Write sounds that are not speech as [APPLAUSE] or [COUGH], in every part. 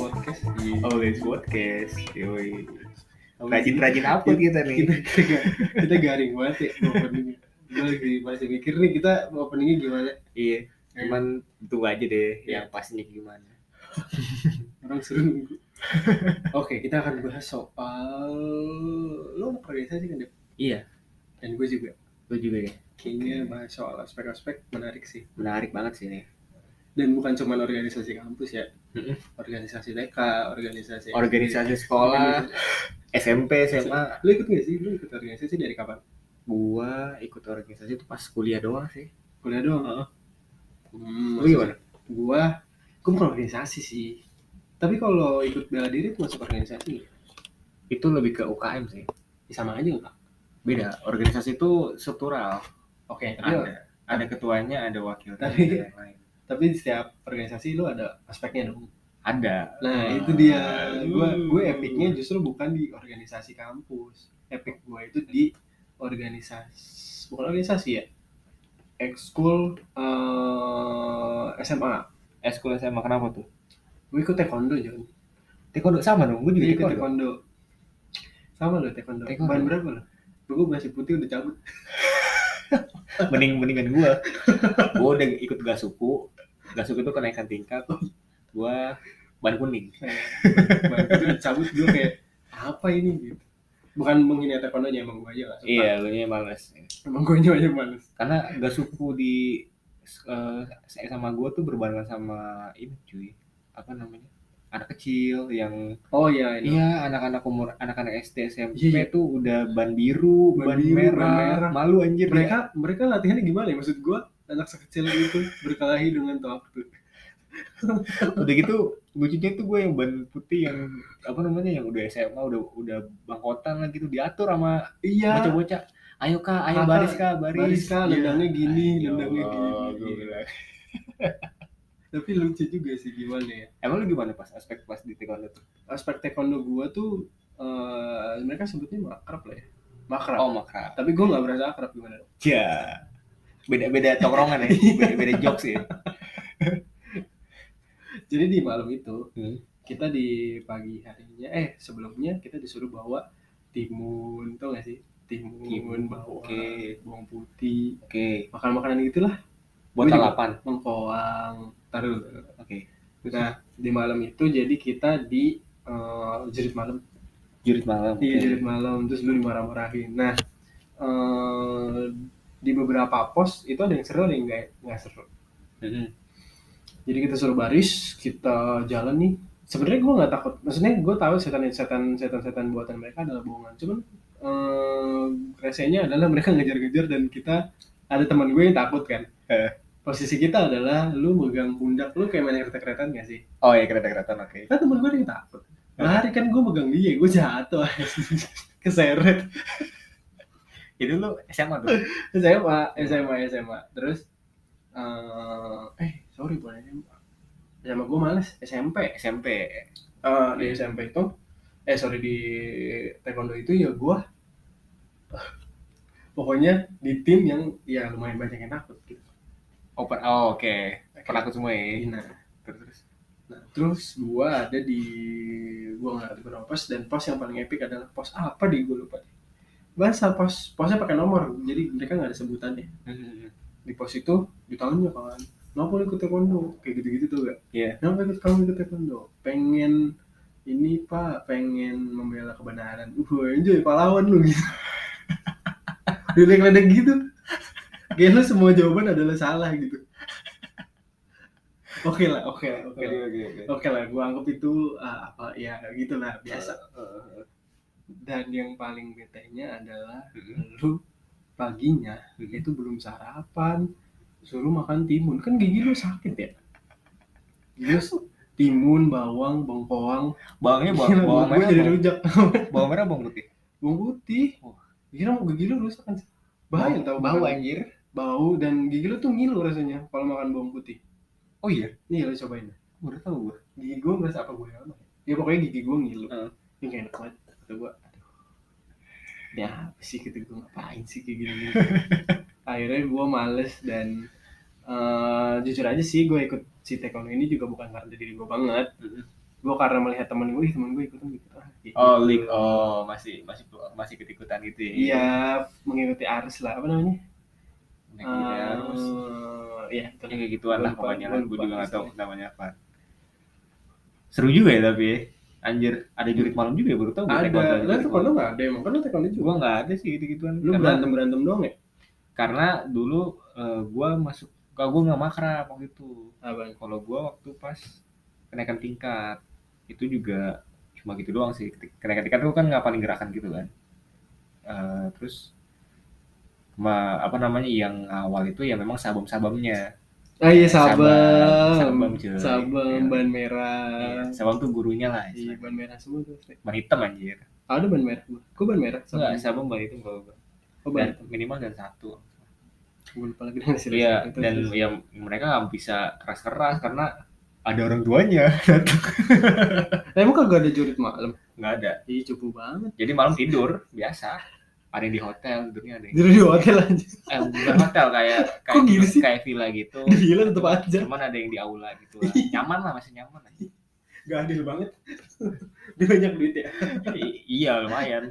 Podcast di Always podcast. Yoi. Rajin-rajin apa kita nih? kita, kita, kita garing banget ya openingnya. Gue lagi masih mikir nih kita openingnya gimana. Iya. Cuman tunggu aja deh yang pastinya gimana. Orang seru nunggu. [LAUGHS] Oke, kita akan bahas soal lo organisasi kan Dep? Iya. Dan gue juga. Gue juga ya. Kayaknya bahas soal aspek-aspek menarik sih. Menarik banget sih nih. Dan bukan cuma organisasi kampus ya. Organisasi TK, organisasi Organisasi sekolah, [LAUGHS] SMP, SMA. Lo ikut gak sih? Lo ikut organisasi dari kapan? Gua ikut organisasi itu pas kuliah doang sih. Kuliah doang. Heeh. Hmm, Lu gimana? Gua, gua bukan organisasi sih. Tapi kalau ikut bela diri itu masuk organisasi? Itu lebih ke UKM sih. Ya, sama aja nggak? Beda. Organisasi itu struktural. Oke, tapi, Ada. Ada ketuanya, ada wakilnya, Tapi- ada lain. tapi di setiap organisasi lu ada aspeknya dong. Ada. Nah Ah. itu dia. Gua gue epicnya justru bukan di organisasi kampus. Epic gua itu di organisasi, bukan organisasi ya. Ekskul eh, SMA. Eskul SMA kenapa tuh? Gue ikut taekwondo John. Taekwondo sama dong. Gue juga Gue ikut taekwondo. Sama lo taekwondo. Taekwondo. Ban berapa lo? Gue masih putih udah cabut. [LAUGHS] mending mendingan gua gua udah ikut gasuku gasuku itu kenaikan tingkat gua ban kuning Ban putih udah cabut gue kayak apa ini gitu. Bukan menghina taekwondo emang gue aja gak suka. iya lu nya males Emang gue aja males. karena gasuku di eh, sama gua tuh berbarengan sama ini cuy apa namanya anak kecil yang Oh iya ini. iya anak-anak umur anak-anak SD SMP Iya, iya. tuh udah ban biru Ban ban, biru, merah, ban merah. malu anjir mereka mereka latihannya gimana ya maksud gua anak sekecil itu berkelahi dengan waktu [LAUGHS] udah gitu lucunya tuh gue yang ban putih yang apa namanya yang udah SMA udah udah bangkotan lah gitu diatur sama iya bocah-bocah ayo kak ayo baris kak baris baris, Kak, Iya. nendangnya gini, Ya nendangnya Allah, gini. [LAUGHS] tapi lucu juga sih gimana ya. Emang lu gimana pas aspek pas di taekwondo tuh? Aspek taekwondo gua tuh eh, mereka sebutnya makrab lah ya. Makrab. Oh makrab. Tapi gua nggak berasa akrab gimana dong. Ya beda beda tongkrongan ya. [LAUGHS] Beda, beda jokes ya. Jadi di malam itu Hmm. kita di pagi harinya eh sebelumnya kita disuruh bawa timun tau gak sih? Timun, Timun, bawa oke. bawang putih. Oke. Makan makanan gitulah. Buat Gua lalapan mengkoang taruh. Oke. Nah di malam itu jadi kita di eh, jerit malam. Jurit malam iya oke. jerit malam terus lu dimarah-marahin. Nah eh, di beberapa pos itu ada yang seru ada yang nggak nggak seru. Mm-mm. jadi kita suruh baris kita jalan nih. Sebenarnya gue nggak takut. Maksudnya gue tahu setan setan setan setan buatan mereka adalah bohongan. Cuman eh resenya adalah mereka [LAUGHS] ngejar-ngejar dan kita ada teman gue yang takut kan. Eh. Posisi kita adalah lu megang pundak. Lu kayak main kereta-keretaan gak sih? Oh ya kereta-kereta oke. Kan temen gue yang takut. Lari kan gue megang dia gue jatuh. [LAUGHS] Keseret. Itu lu SMA tuh? SMA SMA SMA terus eh eh sorry bukan SMA SMA gue males SMP SMP Eh, di SMP itu eh sorry di taekwondo itu ya gua pokoknya di tim yang ya lumayan banyak yang takut gitu open oh oke. Penakut semua ya. Nah terus terus. Nah terus gua ada di gua nggak ngerti berapa pos dan pos yang paling epic adalah pos apa di gua lupa deh. Bahasa pos posnya pakai nomor jadi mereka nggak ada sebutannya. Di pos itu ditanya kan kenapa lu ikut taekwondo? Kayak gitu-gitu tuh gak Iya. kenapa ikut kamu ikut taekwondo? Pengen ini pak pengen membela kebenaran. Uh anjay pahlawan lu gitu. [LAUGHS] Diledek gitu kayak lu semua jawaban adalah salah gitu. [LAUGHS] Oke lah oke lah oke lah. oke lah gua anggap itu ah, apa ya gitulah biasa. Dan yang paling betenya adalah lu paginya itu belum sarapan suruh makan timun. Kan gigi lu sakit ya? Terus timun bawang bengkoang. Bawangnya bawang Gila, bawang gua merah jadi bawang, rujak. [LAUGHS] bawang merah bawang putih? Bawang putih. Kira mau gigi lu rusak kan bahaya tau makan. anjir bau dan gigi lu tuh ngilu rasanya kalau makan bawang putih. Oh iya? Nih lu cobain baru tahu gua. Gigi gua merasa apa gue ya? Ya pokoknya gigi gua ngilu. Heeh. ini kayak enak banget kata gua. Aduh. Ya apa sih gitu gue ngapain sih kayak gini, [LAUGHS] akhirnya gue males dan uh, jujur aja sih gue ikut si taekwondo ini juga bukan karena diri gue banget. Gue karena melihat temen gue temen gue ikutan gitu ah, gitu. oh league oh masih masih masih ikut ikutan gitu ya? Iya mengikuti arus lah apa namanya mengikuti uh, iya ya, kayak gituan lah pokoknya lah gue juga nggak tahu namanya apa seru juga ya tapi ya. Anjir, ada jurit malam juga ya baru tahu. Ada, lah taekwondo nggak ada emang kan taekwondo juga. Gua nggak ada sih gitu gituan. Lu berantem berantem doang ya? Karena dulu uh, gua masuk, kalau gua nggak makrab waktu itu. Kalau gua waktu pas kenaikan tingkat itu juga cuma gitu doang sih. Kenaikan tingkat itu kan nggak paling gerakan gitu kan. Uh, terus ma, apa namanya yang awal itu ya memang sabam-sabamnya Ah iya sabam. Sabam, cuy. Sabam ban merah. Iya, sabam tuh gurunya lah. Iya, ban merah semua tuh. Ban hitam anjir. Ada ban merah gua. Gua ban merah. Sabam. Enggak, sabam ban hitam kalau gua. Oh, ban dan, minimal dan satu. Lupa lagi dengan Iya, dan ya mereka nggak bisa keras-keras karena ada orang tuanya. [LAUGHS] emang kagak ada jurit malam? Nggak ada. Iya, cukup banget. Jadi malam tidur biasa ada yang di hotel tidurnya ada yang tidur di hotel [LAUGHS] aja eh bukan hotel kayak [LAUGHS] kayak Kok gitu sih? kayak villa gitu. Villa tetap aja cuman ada yang di aula gitu lah. nyaman lah masih nyaman aja [LAUGHS] gak adil banget. Dia banyak duit ya? I iya lumayan.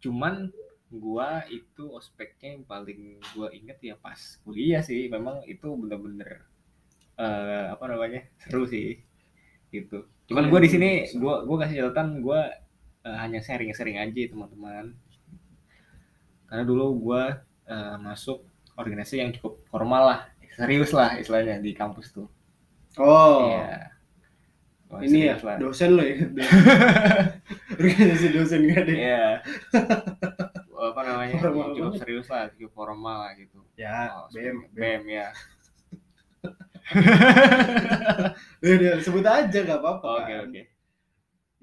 Cuman gua itu ospeknya yang paling gua inget ya pas kuliah sih. Memang itu bener-bener uh, apa namanya seru sih. Gitu. Cuman gua di sini gua gua kasih catatan gua uh, hanya sharing-sharing aja teman-teman karena dulu gue uh, masuk organisasi yang cukup formal lah serius lah istilahnya di kampus tuh. Oh. Iya. Oh, ini ya lah. dosen lo ya? [LAUGHS] Organisasi dosen gak deh? Iya. [LAUGHS] Apa namanya formal cukup banget. serius lah cukup formal lah gitu. Ya oh, bem bem ya. [LAUGHS] Udah sebut aja gak apa-apa oke okay, oke. Okay.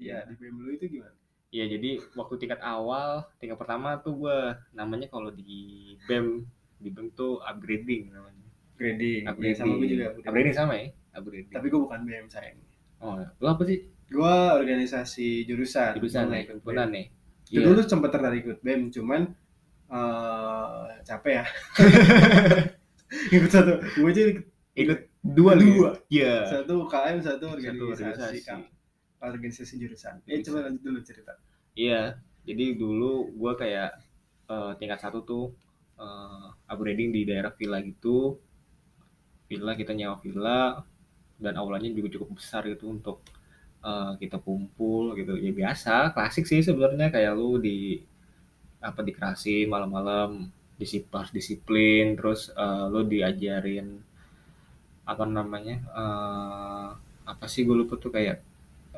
ya di bem lu itu gimana Iya jadi waktu tingkat awal tingkat pertama tuh gue namanya kalau di BEM di BEM tuh upgrading namanya. Upgrading. Upgrading. Ya, sama gue juga upgrading. upgrading sama ya? Upgrading. Tapi gue bukan BEM sayang. Oh, lu apa sih? Gue organisasi jurusan. Jurusan nih, benar nih. Iya. Dulu sempat tertarik ikut BEM, cuman uh, capek ya. [LAUGHS] ikut satu, gue aja ikut dua dua. Iya. Satu KM, satu organisasi. Satu organisasi organisasi jurusan. Eh coba lanjut dulu cerita. Iya, jadi dulu gue kayak uh, tingkat satu tuh uh, upgrading di daerah villa gitu. Villa kita nyawa villa dan aulanya juga cukup besar gitu untuk uh, kita kumpul gitu. Ya biasa, klasik sih sebenarnya kayak lu di apa dikerasin malam-malam disiplin disiplin terus uh, lu diajarin apa namanya uh, apa sih gue lupa tuh kayak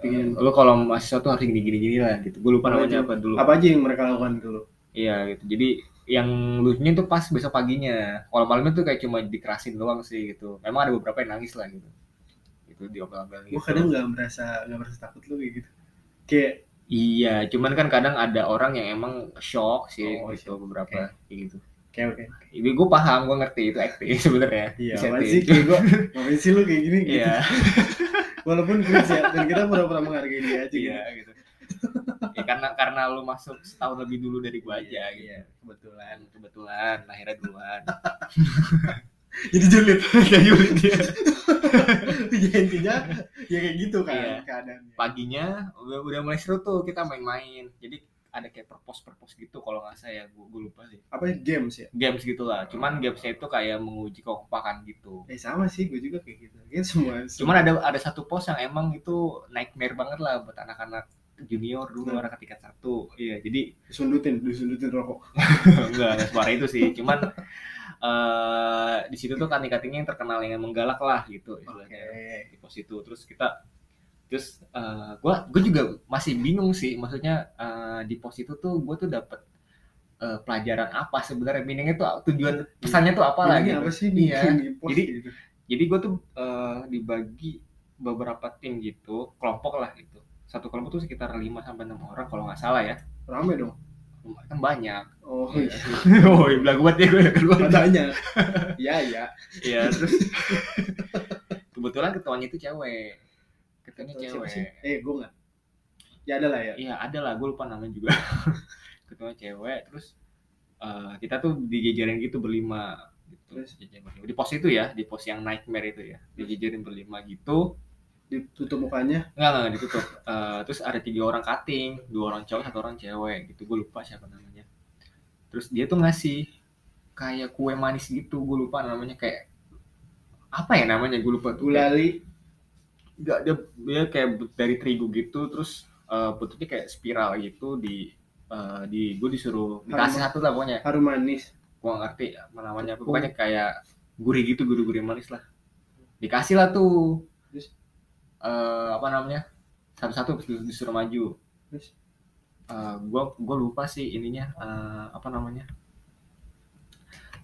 pingin lo kalau mahasiswa tuh harus gini gini gini lah gitu gue lupa apa namanya apa dulu apa aja yang mereka lakukan dulu iya gitu jadi yang lucunya tuh pas besok paginya kalau malamnya tuh kayak cuma dikerasin doang sih gitu memang ada beberapa yang nangis lah gitu itu diobel-obel gitu. gue kadang nggak merasa nggak merasa takut lo kayak gitu kayak iya cuman kan kadang ada orang yang emang shock sih oh, gitu shock. beberapa okay. kayak gitu Oke oke. Ibu gue paham, gue ngerti itu acting [LAUGHS] sebenarnya. Iya. Masih kayak gue, ngapain [LAUGHS] sih lu kayak gini? Gitu. [LAUGHS] Iya walaupun cringe ya dan kita pura-pura menghargai dia aja iya, gitu. ya karena karena lu masuk setahun lebih dulu dari gua aja gitu. iya, kebetulan kebetulan lahirnya duluan [LAUGHS] jadi julid kayak julid dia ya intinya ya kayak gitu kan iya. keadaannya paginya udah udah mulai seru tuh kita main-main jadi ada kayak purpose purpose gitu kalau nggak saya gue, gue lupa sih. Apa ya games ya? Games gitulah cuman gamesnya itu kayak menguji kekompakan gitu. Eh sama sih gue juga kayak gitu. Ya semua, semua cuman ada ada satu pos yang emang itu nightmare banget lah buat anak-anak junior dulu nah. anak tingkat satu. Iya jadi disundutin disundutin rokok. [LAUGHS] Enggak enggak suara itu sih. Cuman uh, di situ tuh kan katingnya yang terkenal yang menggalak lah gitu okay. di pos itu. Terus kita terus uh, gua gue juga masih bingung sih. Maksudnya uh, di pos itu tuh gue tuh dapet uh, pelajaran apa sebenarnya? Meaningnya tuh tujuan pesannya tuh apa lagi gitu. apa sih nih ya. jadi gitu. jadi gue tuh uh, dibagi beberapa tim gitu kelompok lah gitu. Satu kelompok tuh sekitar 5 sampai enam orang kalau nggak salah ya. Rame dong. Kan banyak. Oh iya. [LAUGHS] oh iya bilang buat ya gue keluar banyak. iya iya. Iya [LAUGHS] terus. Kebetulan ketuanya itu cewek ketuanya cewek. eh gue nggak. Ya ada lah ya. Iya ada lah gue lupa namanya juga. [LAUGHS] Ketemu cewek terus uh, kita tuh dijejerin gitu berlima gitu. Terus? di pos itu ya di pos yang nightmare itu ya. Dijejerin berlima gitu. Ditutup mukanya? Enggak, enggak ditutup. [LAUGHS] Eh, terus ada tiga orang cutting, dua orang cowok, satu orang cewek gitu. Gue lupa siapa namanya. Terus dia tuh ngasih kayak kue manis gitu, gue lupa namanya kayak apa ya namanya gue lupa tuh. Gulali Enggak, dia dia kayak dari terigu gitu, terus eh, bentuknya kayak spiral gitu di eh, di gue disuruh dikasih satu lah pokoknya. harum manis Gue nggak ngerti apa namanya, pokoknya kayak gurih gitu, gurih-gurih manis lah. Dikasih lah tuh. Terus? Eh, apa namanya? Satu-satu disuruh maju. Terus? Gua gua lupa sih ininya eh, apa namanya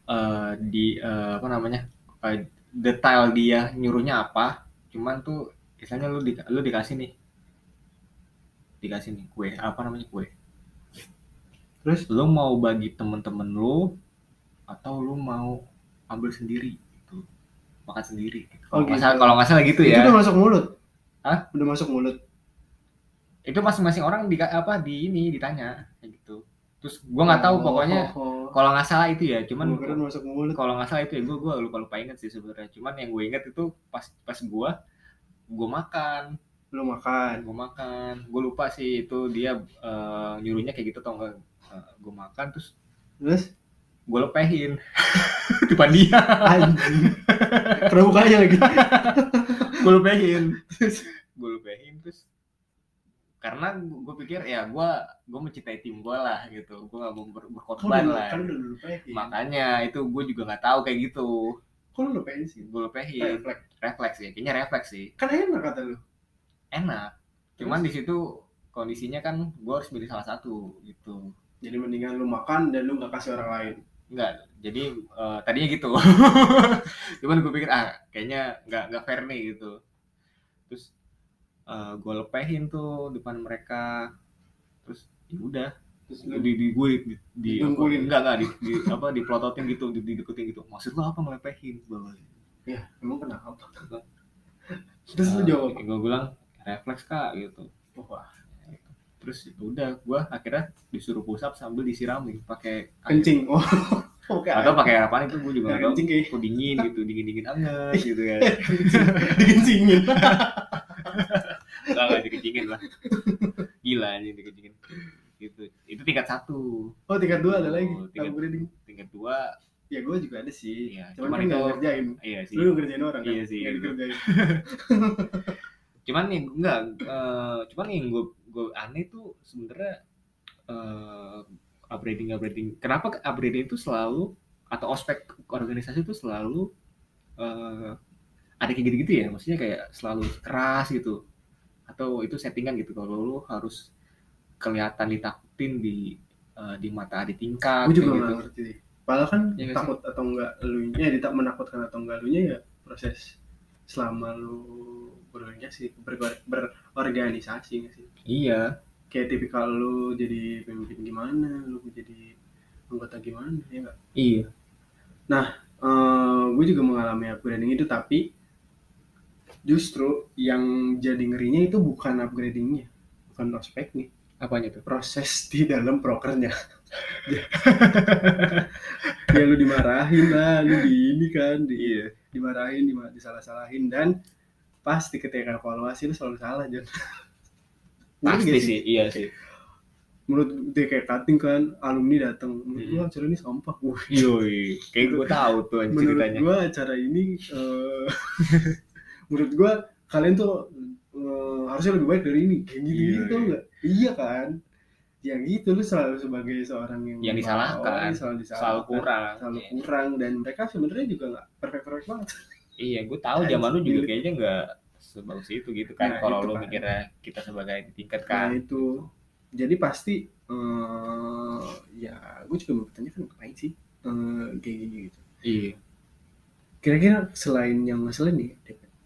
Eh, di eh, apa namanya eh, detail dia nyuruhnya apa cuman tuh misalnya lu di, lu dikasih nih. Dikasih nih kue apa namanya kue? Terus? Lu mau bagi temen-temen lu atau lu mau ambil sendiri gitu. Makan sendiri gitu. Oh, kalau nggak gitu. salah kalau nggak salah gitu itu ya. udah masuk mulut? Hah? udah masuk mulut? Itu masing-masing orang di apa di ini ditanya kayak gitu. Terus gua nggak tahu Oh, pokoknya oh, oh. kalau nggak salah itu ya cuman kalau nggak salah itu ya gue gue lupa lupa inget sih sebenarnya. Cuman yang gue inget itu pas pas gue gue makan. Lu makan. Gue makan. Gue lupa sih itu dia eh, nyuruhnya kayak gitu tau nggak? Gue makan terus terus? gue lepehin. [LAUGHS] Depan dia. Anjing. [LAUGHS] Kena mukanya lagi. Gue lepehin. Gue lepehin terus karena gue pikir ya gue gue mencintai tim gue lah gitu. Gue gak mau ber- berkorban udah, lah. kan makanya itu gue juga nggak tahu kayak gitu kok lu lupain sih? Gue lepehin refleks. Refleks ya kayaknya refleks sih. Kan enak kata lu. Enak. Cuman di situ kondisinya kan gue harus milih salah satu gitu. Jadi mendingan lu makan dan lu nggak kasih orang lain. Enggak jadi eh, tadinya gitu. [LAUGHS] Cuman gue pikir ah kayaknya nggak nggak fair nih gitu. Terus gue lepehin tuh depan mereka. Terus ya udah terus lu di, di gue di, di apa, enggak enggak di, di apa dipelototin gitu di, dideketin gitu. Maksud lo apa ngelepehin? Bawah ya emang kenapa? [LAUGHS] Terus lu jawab apa? gue bilang refleks kak gitu. Wah. Terus ya udah gue akhirnya disuruh push up sambil disiramin pakai kencing. Oh. [LAUGHS] Oke atau pakai apaan itu gue juga nggak tahu. Kencing kok dingin gitu dingin dingin anget gitu kan [LAUGHS] dikencingin. Nggak nggak dikencingin lah. Gila aja dikencingin gitu. Itu tingkat satu. Oh tingkat dua ada lagi? Tingkat- tingkat dua. Ya gue juga ada sih. Iya, cuman, cuman kan itu- ngerjain. iya sih. Lu ngerjain orang kan? Iya sih, Nggak gitu. dikerjain. [LAUGHS] Cuman yang enggak eh, cuman yang gue gue aneh tuh sebenarnya eh upgrading upgrading. Kenapa upgrading itu selalu atau ospek organisasi itu selalu eh ada kayak gitu-gitu ya? Maksudnya kayak selalu keras gitu. Atau itu settingan gitu. Kalau lu harus kelihatan ditakutin di eh, di mata adik tingkat gue juga gitu. ngerti. Padahal kan nggak takut atau enggak lu nya ditak menakutkan atau enggak lu nya ya proses selama lu berorganisasi ber- berorganisasi nggak sih? Iya. Kayak tipikal lu jadi pemimpin gimana lu jadi anggota gimana ya nggak? Iya. Eh, gue juga mengalami upgrading itu tapi justru yang jadi ngerinya itu bukan upgradingnya bukan ospeknya apanya tuh? Proses di dalam prokernya. [LAUGHS] Ya lu dimarahin lah lu di ini kan di iya. dimarahin dima- disalah-salahin. Dan pasti ketika evaluasi lu selalu salah Bener pasti gak sih? iya sih. Menurut dia kayak cutting kan alumni datang menurut Hmm. gua acara ini sampah Wah, Yoi, kayak gue tahu tuh menurut ceritanya. gua acara ini eh, [LAUGHS] menurut gua kalian tuh eh, harusnya lebih baik dari ini kayak gitu Iya, gitu iya. enggak iya kan ya gitu lu selalu sebagai seorang yang Yang disalahkan, Oh, selalu disalahkan Selalu kurang. selalu kurang dan mereka sebenarnya juga nggak perfect perfect banget Iya, gue tahu zaman lu juga kayaknya nggak sebagus itu gitu kan. Nah, Kalau lu kan. mikirnya kita sebagai tingkat nah kan. itu jadi pasti eh, ya gue juga mau bertanya kan ngapain sih eh, kayak gini gitu Iya. kira-kira selain yang ngeselin nih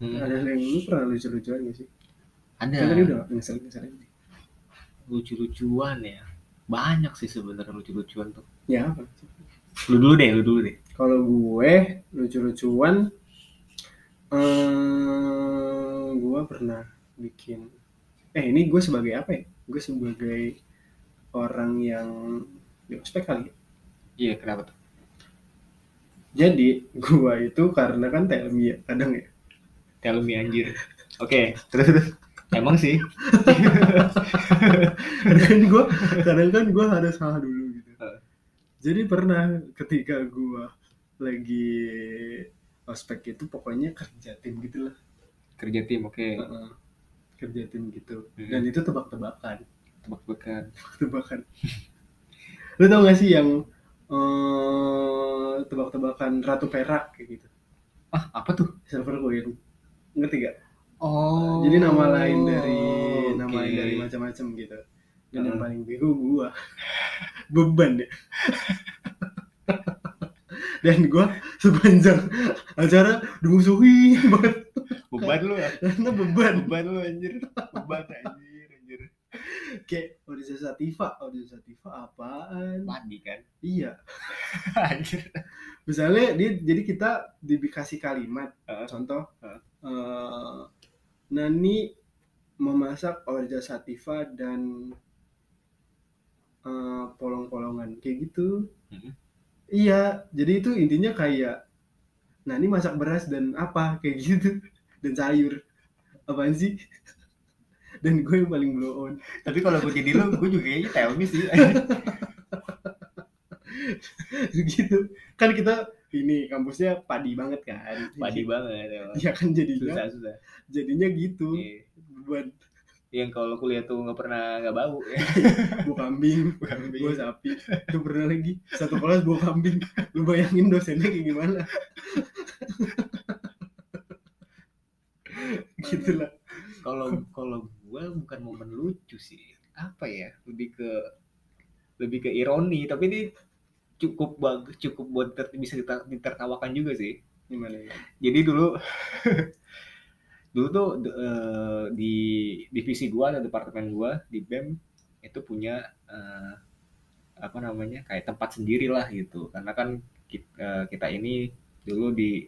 Hmm. ada yang lu pernah lucu-lucuan gak sih Ada kan tadi udah ngeselin ngeselin lucu-lucuan ya. Banyak sih sebenarnya lucu-lucuan tuh. ya apa Lu dulu deh, lu dulu deh. kalau gue lucu-lucuan eh gue pernah bikin eh ini gue sebagai apa ya gue sebagai orang yang di ospek kali ya. Iya, kenapa tuh? Jadi gua itu karena kan telmi ya kadang ya. Tell me anjir. Oke, terus terus. Emang sih. [LAUGHS] kadang kan gua kadang kan gua harus salah dulu gitu. Jadi pernah ketika gua lagi ospek itu pokoknya kerja tim gitu lah. Kerja tim, oke. Heeh. Kerja tim gitu. Hmm. Dan itu tebak-tebakan. Tebak-tebakan. Tebak-tebakan. [LAUGHS] Lu tau gak sih yang eh, tebak-tebakan Ratu Perak kayak gitu? Ah, apa tuh? Silver Queen. Ngerti gak? Oh. Jadi nama lain dari nama oke. lain dari macam-macam gitu. Dan yang paling bego gua. [LAUGHS] Beban ya. [LAUGHS] Dan gua sepanjang acara dimusuhi banget beban lu ya. karena beban. Beban lu anjir. Beban anjir, anjir. Kayak Odessa Sativa, Odessa Sativa apaan? Padi kan. Iya. [LAUGHS] anjir. Misalnya dia jadi kita dikasih kalimat, Heeh. contoh eh, Nani memasak Odessa Sativa dan eh, polong-polongan kayak gitu. Mhm. Iya, jadi itu intinya kayak Nani masak beras dan apa kayak gitu dan sayur. Apaan sih? Dan gue yang paling blow on. Tapi kalau gue jadi lu, gue juga kayaknya tell me sih. [LAUGHS] gitu. Kan kita ini kampusnya padi banget kan. Padi banget [LAUGHS] emang. Ya kan jadinya Susah, susah. jadinya gitu. Iya. Buat Yang kalau kuliah tuh nggak pernah nggak bau ya. [LAUGHS] bu kambing, bu sapi. Itu pernah lagi satu kelas bu kambing. Lu bayangin dosennya kayak gimana? [LAUGHS] Gitulah. Kalau kalau gue bukan momen lucu sih. Apa ya? Lebih ke lebih ke ironi. Tapi ini cukup bagus, cukup buat ter- bisa diter- ditertawakan juga sih. Gimana ya? Jadi dulu [LAUGHS] dulu tuh eh, di divisi gua atau departemen gua di BEM itu punya eh, apa namanya kayak tempat sendiri lah gitu karena kan kita, kita ini dulu di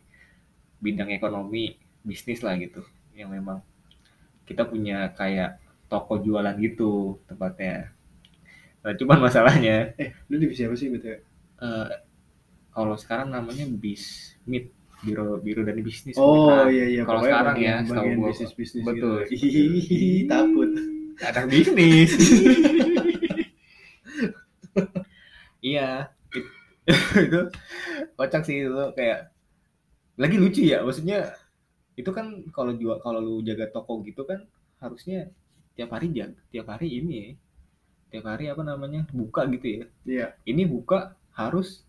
bidang ekonomi bisnis lah gitu yang memang kita punya kayak toko jualan gitu tempatnya nah cuman masalahnya Eh, lu divisi apa sih betul? Eh, kalau sekarang namanya bismit biro biro dan bisnis Oh pemerintahan. iya iya. Kalau sekarang ya, bagian, gua. [LAUGHS] bisnis bisnis Betul. Gitu. Hihihi, takut. anak bisnis iya it- [LAUGHS] itu kocak sih itu kayak lagi lucu ya maksudnya itu kan kalau jual kalau lu jaga toko gitu kan harusnya tiap hari jaga tiap hari ini ya. tiap hari apa namanya buka gitu ya Iya. ini buka harus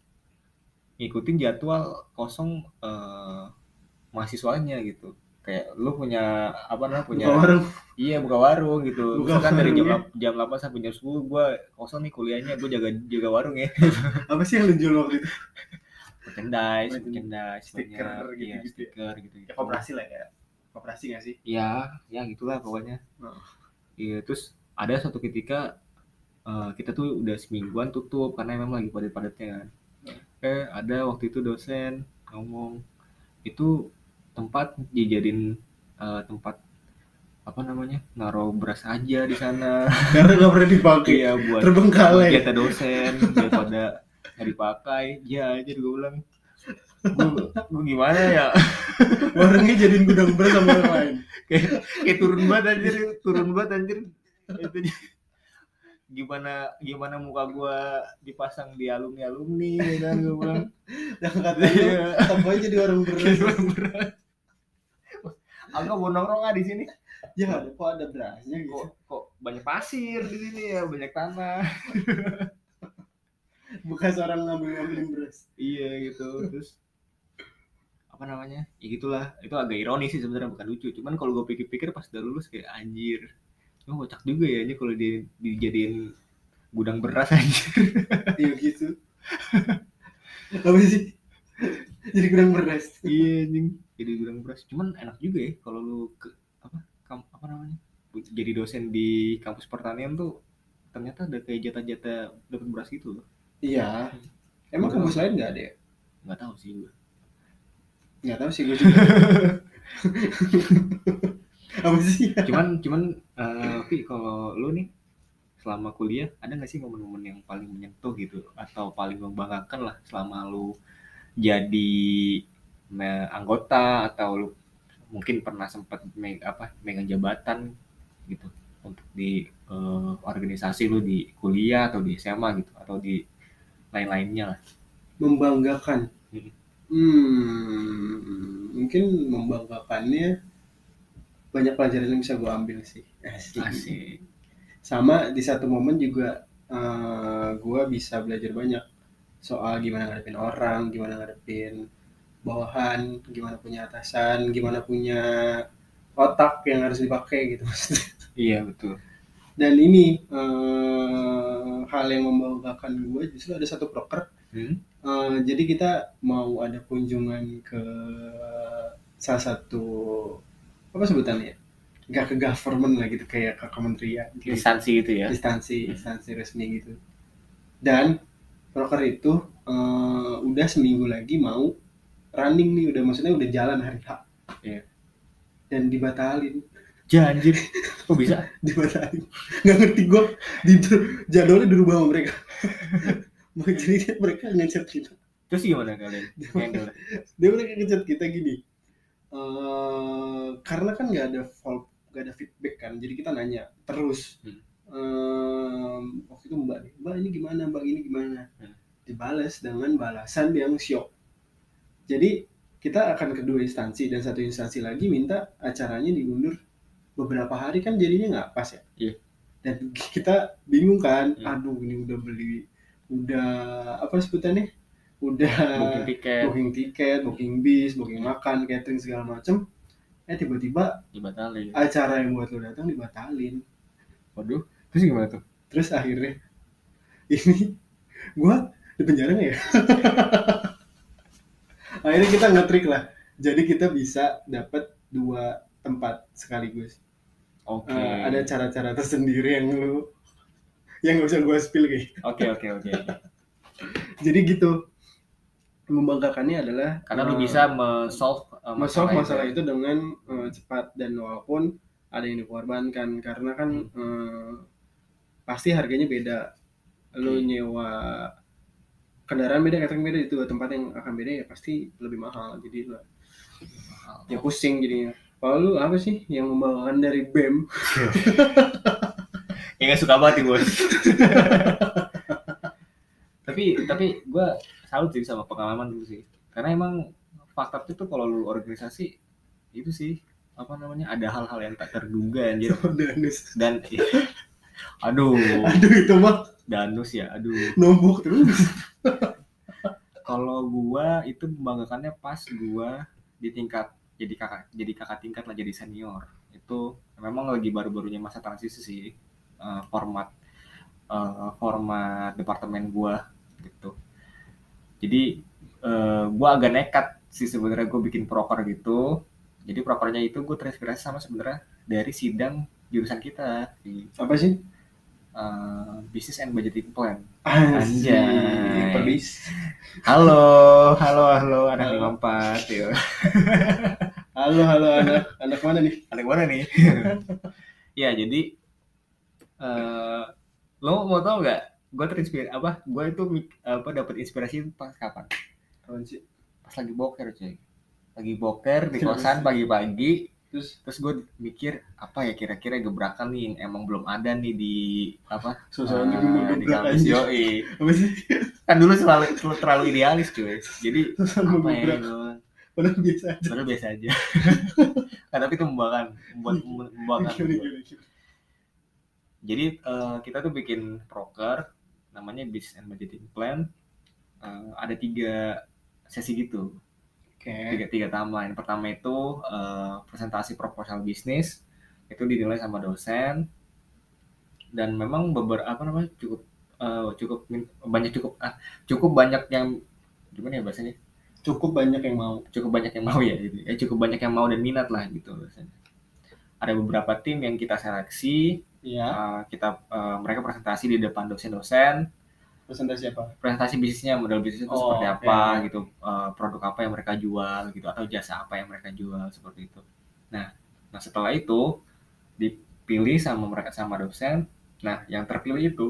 ngikutin jadwal kosong eh, mahasiswanya gitu kayak lu punya apa namanya punya Buka warung. Iya buka warung gitu. Buka Misalkan dari jam lap- jam 8 sampai jam 10 gua kosong nih kuliahnya, gua jaga jaga warung ya. [LAUGHS] Apa sih yang lu jual waktu itu? Merchandise, Merchandise, stiker banyak. Iya, ya. stiker gitu. Ya koperasi lah ya. Koperasi gak sih? Iya, ya gitulah pokoknya. Oh. Iya, terus ada suatu ketika eh, kita tuh udah semingguan tutup karena memang lagi padat-padatnya kan. Eh, ada waktu itu dosen ngomong itu tempat dijadiin eh, tempat apa namanya naruh beras aja di sana [LAUGHS] Karena gak pernah dipakai. iya buat Terbengkalai. jatah dosen daripada nggak dipakai ya aja gue bilang gue, gue gimana ya [LAUGHS] Warungnya jadiin gudang beras sama orang lain. [LAUGHS] kayak turun banget anjir turun banget anjir itu. Gimana gimana muka gue dipasang di alumni alumni ya kan gue bilang. Yang [LAUGHS] katanya tokonya jadi [LAUGHS] warung beras. Angga mau nongkrong ah di sini? Ya kok ada berasnya gitu. kok kok banyak pasir di sini ya banyak tanah. [LAUGHS] Bekas orang ngambil-ngambilin beras. iya gitu. Terus apa namanya? Ya gitulah. Itu agak ironis sih sebenarnya bukan lucu. Cuman kalau gue pikir-pikir pas udah lulus kayak anjir oh kocak juga ya ini kalau di, dijadiin gudang beras [LAUGHS] anjir Iya gitu. Apa sih? Jadi gudang beras. iya anjing jadi gudang beras cuman enak juga ya kalau lu ke apa kam, apa namanya jadi dosen di kampus pertanian tuh ternyata ada kayak jatah-jatah dapat beras gitu loh Iya. Emang kampus lain nggak ada ya? nggak tahu sih gue Nggak tahu sih gue juga. [LAUGHS] Apa sih? cuman cuman eh Vi kalau lu nih selama kuliah ada nggak sih momen-momen yang paling menyentuh gitu? Atau paling membanggakan lah selama lu jadi anggota atau lu mungkin pernah sempat meg apa megang jabatan gitu untuk di uh, organisasi lu di kuliah atau di SMA gitu atau di lain-lainnya lah. Membanggakan? Hmm. hmm mungkin membanggakannya banyak pelajaran yang bisa gue ambil sih asik, asik. sama di satu momen juga uh, eh, gue bisa belajar banyak soal gimana ngadepin orang gimana ngadepin bawahan gimana punya atasan gimana punya otak yang harus dipakai gitu [LAUGHS] iya betul. Dan ini uh, hal yang membanggakan gue justru ada satu broker hmm? uh, jadi kita mau ada kunjungan ke salah satu apa sebutannya nggak ke government lah gitu kayak ke kementerian gitu. instansi gitu ya? instansi instansi resmi gitu. Dan broker itu uh, udah seminggu lagi mau running nih udah maksudnya udah jalan hari H. Yeah. dan dibatalin. Janjir kok bisa? [LAUGHS] Dibatalin. Nggak ngerti gue di jadwalnya dirubah sama mereka. [LAUGHS] Jadi mereka ngechat kita. Terus gimana kalian? [LAUGHS] Dia mereka ngechat kita gini. Uh, karena kan nggak ada gak ada feedback kan jadi kita nanya terus hmm. um, waktu itu mbak mbak ini gimana mbak ini gimana hmm. dibalas dengan balasan yang syok jadi kita akan kedua instansi dan satu instansi lagi minta acaranya diundur beberapa hari kan jadinya nggak pas ya yeah. dan kita bingung kan yeah. aduh ini udah beli udah apa sebutannya udah booking tiket booking tiket booking bis booking makan catering segala macem eh tiba-tiba dibatalin. acara yang buat lo datang dibatalin. Waduh terus gimana tuh? Terus akhirnya ini gua di penjara ya? [LAUGHS] Akhirnya kita ngetrik lah. Jadi kita bisa dapat dua tempat sekaligus. Oke. Okay. uh, ada cara-cara tersendiri yang lu yang gak bisa gue spill kayak. Oke oke oke. [LAUGHS] Jadi gitu. Membanggakannya adalah karena uh, lu bisa me-solve uh, masalah, masalah itu, itu dengan uh, cepat dan walaupun ada yang dikorbankan. Karena kan hmm. uh, pasti harganya beda. Lu nyewa kendaraan beda catering beda itu tempat yang akan beda ya pasti lebih mahal. Jadi lu ya pusing jadinya. Kalau lu apa sih yang membanggakan dari BEM [LAUGHS] yang gak suka banget bos. [LAUGHS] Tapi tapi gue salut sih sama pengalaman dulu sih. Karena emang fakta itu kalau lu organisasi itu sih apa namanya ada hal-hal yang tak terduga anjir. [LAUGHS] Danus. Dan iya. aduh. Aduh itu mah. Danus ya aduh. Nombok terus. [LAUGHS] Kalau gua itu membanggakannya pas gua di tingkat jadi kakak jadi kakak tingkat lah jadi senior. Itu memang lagi baru-barunya masa transisi sih uh, format uh, format departemen gua gitu. Jadi uh, gue agak nekat sih sebenarnya gue bikin proker gitu. Jadi prokernya itu gue terinspirasi sama sebenarnya dari sidang jurusan kita di apa sih? Uh, business and budgeting plan. Anjay. Perbis. halo halo halo anak lima empat yo. Halo halo anak anak mana nih? Anak mana nih? Ya jadi uh, lo mau tau nggak? Gue terinspirasi apa? Gue itu apa dapat inspirasi pas kapan? Kapan sih pas lagi boker cuy. Lagi boker di kosan pagi-pagi terus? terus gue mikir apa ya kira-kira gebrakan nih yang emang belum ada nih di apa susah uh, di kampus yoi. Kan dulu selalu terlalu idealis cuy. Jadi apa ya Padahal biasa aja. Padahal biasa aja. [LAUGHS] nah, tapi itu membanggakan, membuat membanggakan. Jadi uh, kita tuh bikin proker namanya business and budgeting plan. Uh, ada tiga sesi gitu. Okay. tiga tiga timeline pertama itu uh, presentasi proposal bisnis itu dinilai sama dosen. Dan memang beberapa apa namanya cukup uh, cukup banyak cukup ah, cukup banyak yang gimana ya bahasanya? Cukup banyak yang mau. Cukup banyak yang mau ya gitu. Ya cukup banyak yang mau dan minat lah gitu biasanya. Ada beberapa tim yang kita seleksi. Iya. Uh, kita uh, mereka presentasi di depan dosen-dosen. Presentasi apa? Presentasi bisnisnya, model bisnis itu oh, seperti apa okay. gitu, uh, produk apa yang mereka jual gitu atau jasa apa yang mereka jual seperti itu. Nah, nah setelah itu dipilih sama mereka sama dosen nah yang terpilih itu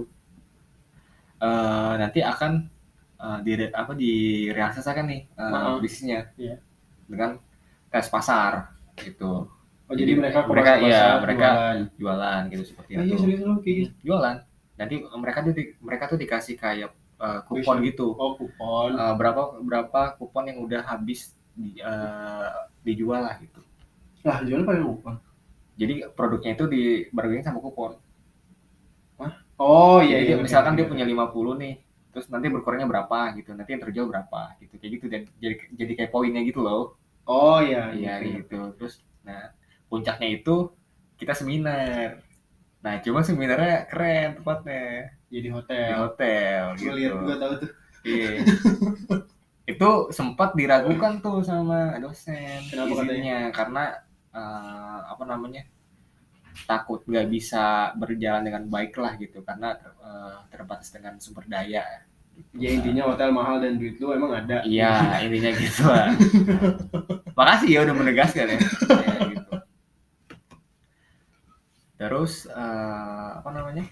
uh, nanti akan uh, di apa direalisasikan nih uh, uh-huh. bisnisnya yeah. dengan tes pasar gitu oh jadi, jadi mereka mereka ya mereka jualan. jualan gitu seperti oh, itu iya, gitu. jualan nanti mereka tuh di, mereka tuh dikasih kayak uh, kupon gitu. Oh kupon. Uh, berapa berapa kupon yang udah habis di, uh, dijual lah gitu. Lah jual pakai kupon? Jadi produknya itu di bargaining sama kupon. Hah? oh iya, jadi iya misalkan iya, dia punya 50 nih terus nanti berkurangnya berapa gitu nanti yang terjual berapa gitu kayak gitu. Jadi jadi kayak poinnya gitu loh. Oh iya iya gitu. gitu. Terus nah puncaknya itu kita seminar nah cuma seminarnya keren tempatnya. Jadi hotel. Di hotel gitu. lihat juga tahu tuh. Iya. Itu sempat diragukan tuh sama dosen Kenapa izinnya katanya? karena uh, apa namanya takut nggak bisa berjalan dengan baik lah gitu karena uh, terbatas dengan sumber daya. Ya intinya hotel mahal dan duit lu emang ada. Iya intinya gitu lah [LAUGHS] makasih ya udah menegaskan ya, gitu. [LAUGHS] terus uh, apa namanya?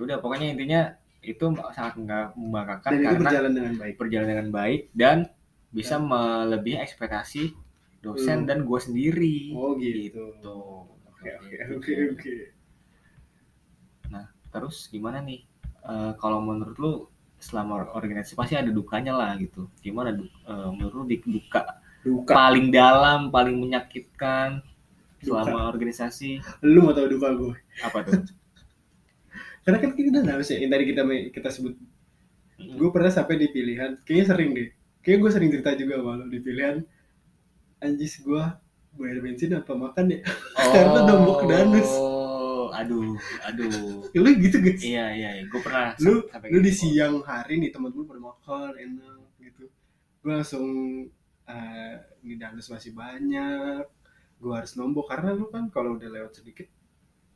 Udah pokoknya intinya itu sangat nggak membanggakan dan karena berjalan dengan baik. berjalan dengan baik dan bisa ya. melebihi ekspektasi dosen hmm. dan gue sendiri. Oh gitu. Oke oke oke oke nah terus gimana nih? Uh, kalau menurut lu selama organisasi pasti ada dukanya lah gitu. Gimana uh, menurut lu di duka, duka. Paling dalam paling menyakitkan selama organisasi. Lu mau tahu duka gue apa tuh? [LAUGHS] Karena kan kita udah harus ya yang tadi kita kita sebut. Hmm. gue pernah sampai di pilihan kayaknya sering deh. Kayak gue sering cerita juga malu di pilihan. Anjis gue bayar bensin apa makan ya? [LAUGHS] Oh, karena nombok danus. aduh aduh. Lu gitu guys iya iya, iya. gue pernah lu lu di gitu. siang hari nih temen gue pada makan enak gitu. Gue langsung uh, ini danus masih banyak gue harus nombok. Karena lu kan kalau udah lewat sedikit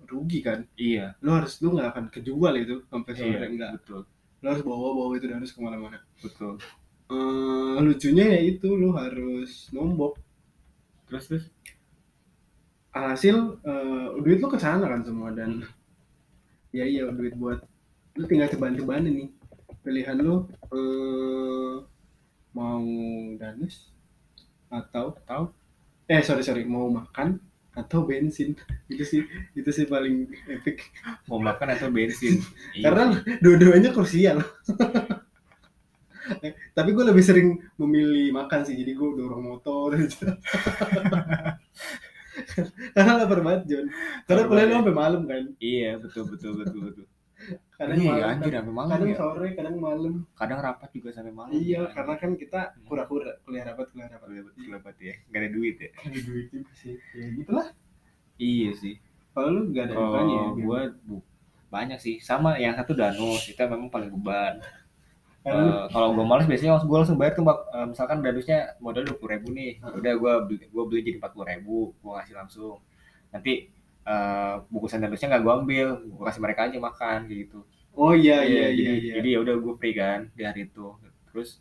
rugi kan? Iya. Lo harus lo nggak akan kejual itu sampai sore iya, enggak betul. Lo harus bawa bawa itu dan harus ke mana-mana. Betul. Uh, lucunya ya itu lo harus nombok. Terus terus? Hasil uh, duit lo ke sana kan semua dan ya iya duit buat lo tinggal ceban-ceban ini. Pilihan lo uh, mau danus atau atau eh sorry sorry. Mau makan atau bensin? [LAUGHS] Itu sih itu sih paling epic. Mau makan atau bensin? [LAUGHS] Karena dua-duanya krusial. [LAUGHS] Tapi gue lebih sering memilih makan sih. Jadi gue dorong motor. Karena lapar banget John. Karena kuliah sampai malam kan? Iya betul betul betul betul kadang iya, malam anjir, sampai malam kadang ya. sore kadang malam. Kadang rapat juga sampai malam. Iya ya. karena kan kita kura-kura kuliah rapat kuliah rapat kuliah rapat, kuliah rapat ya. Gak ada duit ya. Gak ada duit juga sih. Ya gitulah. Iya sih. Kalau lu gak ada oh, ya gua bu banyak sih. Sama yang satu danus itu memang paling beban. Uh, kalau gue males biasanya gue langsung bayar tuh uh, misalkan danusnya modal dua puluh ribu nih. Udah gue beli gue beli jadi empat puluh ribu gue ngasih langsung. Nanti uh, danusnya nggak gue ambil gue kasih mereka aja makan gitu. Oh iya iya iya jadi, iya jadi ya udah gue free kan di hari itu. Terus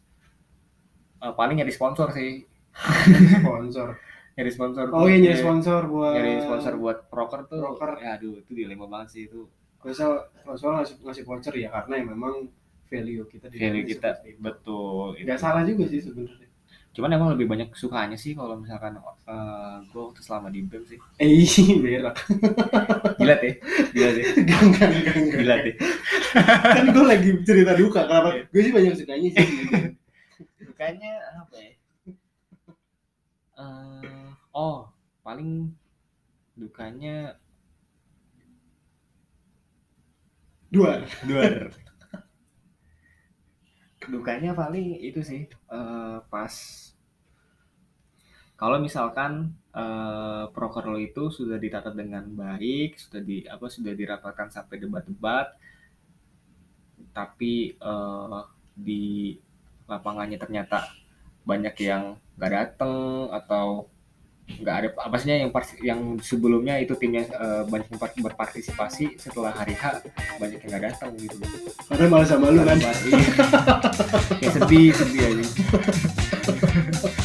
uh, paling nyari sponsor sih. [LAUGHS] Sponsor. Nyari sponsor oh iya nyari sponsor buat nyari sponsor buat proker tuh. Proker ya aduh itu dilema banget sih itu. Biasa sponsor ngasih ngasih voucher ya karena ya memang value kita di value kita betul nggak salah juga sih sebenarnya cuman emang lebih banyak sukanya sih kalau misalkan uh, eh, gue waktu selama di BEM sih. [LAUGHS] Eh berak. Gila deh gila deh gila deh kan gue lagi cerita duka kenapa? Yeah. gue sih banyak sukanya sih. Dukanya apa ya? Uh, oh paling dukanya dua dua dukanya paling itu sih uh, pas kalau misalkan uh, proker lo itu sudah ditata dengan baik, sudah di apa sudah dirapatkan sampai debat-debat, tapi uh, di lapangannya ternyata banyak yang nggak datang atau nggak ada apa sih yang yang sebelumnya itu timnya uh, banyak yang berpartisipasi setelah hari H banyak yang nggak datang gitu. Karena malah sama lu kan? Iya. kayak sedih sedih aja [LAUGHS]